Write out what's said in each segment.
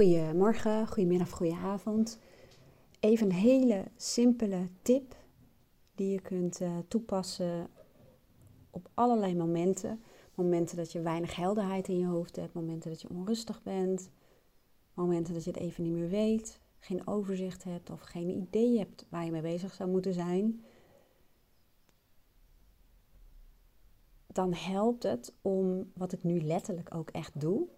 Goedemorgen, goedemiddag, goedenavond. Even een hele simpele tip die je kunt uh, toepassen op allerlei momenten. Momenten dat je weinig helderheid in je hoofd hebt, momenten dat je onrustig bent, momenten dat je het even niet meer weet, geen overzicht hebt of geen idee hebt waar je mee bezig zou moeten zijn. Dan helpt het om wat ik nu letterlijk ook echt doe,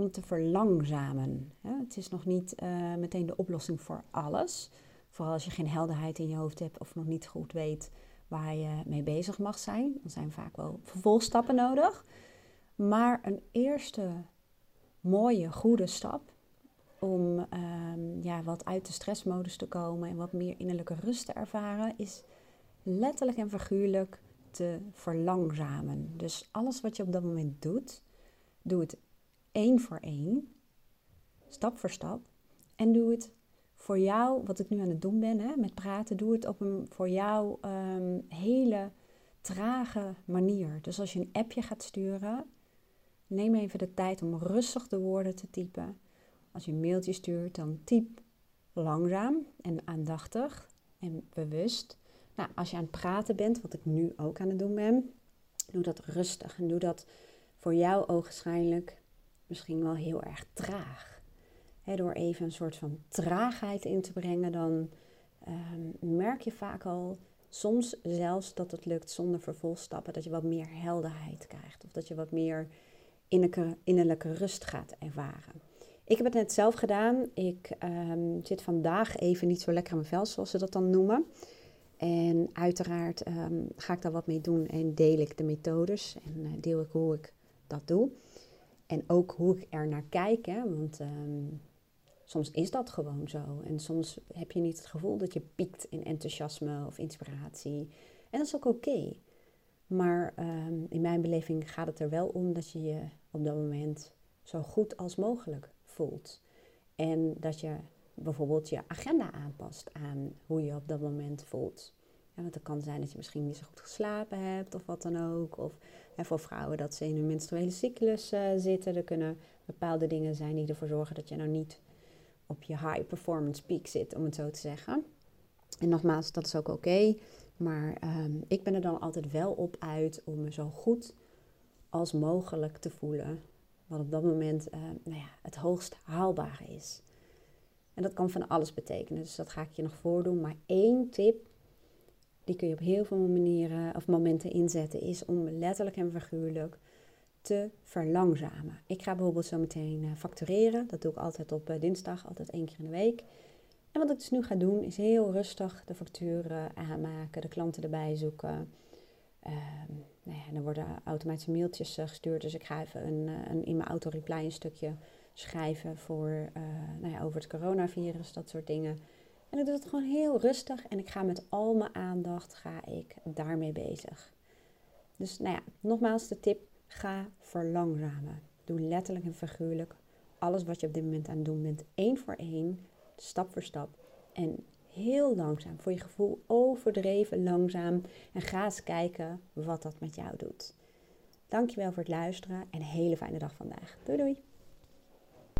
om te verlangzamen. Het is nog niet eh, meteen de oplossing voor alles. Vooral als je geen helderheid in je hoofd hebt of nog niet goed weet waar je mee bezig mag zijn. Dan zijn vaak wel vervolgstappen nodig. Maar een eerste mooie, goede stap om ehm, ja, wat uit de stressmodus te komen en wat meer innerlijke rust te ervaren, is letterlijk en figuurlijk te verlangzamen. Dus alles wat je op dat moment doet, doe het één voor één, stap voor stap. En doe het voor jou, wat ik nu aan het doen ben hè, met praten, doe het op een voor jou ehm, hele trage manier. Dus als je een appje gaat sturen, neem even de tijd om rustig de woorden te typen. Als je een mailtje stuurt, dan typ langzaam en aandachtig en bewust. Nou, als je aan het praten bent, wat ik nu ook aan het doen ben, doe dat rustig en doe dat voor jou ogenschijnlijk misschien wel heel erg traag. door even een soort van traagheid in te brengen, dan ehm, merk je vaak al soms zelfs dat het lukt zonder vervolgstappen, dat je wat meer helderheid krijgt of dat je wat meer innerlijke, innerlijke rust gaat ervaren. Ik heb het net zelf gedaan. Ik ehm, zit vandaag even niet zo lekker aan mijn vel, zoals ze dat dan noemen. En uiteraard ehm, ga ik daar wat mee doen en deel ik de methodes en uh, deel ik hoe ik dat doe. En ook hoe ik er naar kijk, hè, want ehm, soms is dat gewoon zo. En soms heb je niet het gevoel dat je piekt in enthousiasme of inspiratie. En dat is ook oké. Maar ehm, in mijn beleving gaat het er wel om dat je je op dat moment zo goed als mogelijk voelt. En dat je bijvoorbeeld je agenda aanpast aan hoe je op dat moment voelt. Ja, want het kan zijn dat je misschien niet zo goed geslapen hebt of wat dan ook. Of voor vrouwen dat ze in hun menstruele cyclus uh, zitten. Er kunnen bepaalde dingen zijn die ervoor zorgen dat je nou niet op je high performance peak zit, om het zo te zeggen. En nogmaals, dat is ook oké. maar um, ik ben er dan altijd wel op uit om me zo goed als mogelijk te voelen. Wat op dat moment uh, nou ja, het hoogst haalbare is. En dat kan van alles betekenen. Dus dat ga ik je nog voordoen. Maar één tip die kun je op heel veel manieren of momenten inzetten, is om letterlijk en figuurlijk te verlangzamen. Ik ga bijvoorbeeld zo meteen uh, factureren. Dat doe ik altijd op uh, dinsdag, altijd één keer in de week. En wat ik dus nu ga doen, is heel rustig de facturen aanmaken, de klanten erbij zoeken. Uh, nou ja, dan worden automatische mailtjes gestuurd. Dus ik ga even een, een, in mijn auto-reply een stukje schrijven voor, nou ja, over het coronavirus, dat soort dingen. En ik doe het gewoon heel rustig en ik ga met al mijn aandacht ga ik daarmee bezig. Dus nou ja, nogmaals de tip, ga verlangzamen. Doe letterlijk en figuurlijk alles wat je op dit moment aan het doen bent, één voor één, stap voor stap. En heel langzaam, voor je gevoel overdreven langzaam. En ga eens kijken wat dat met jou doet. Dankjewel voor het luisteren en een hele fijne dag vandaag. Doei doei!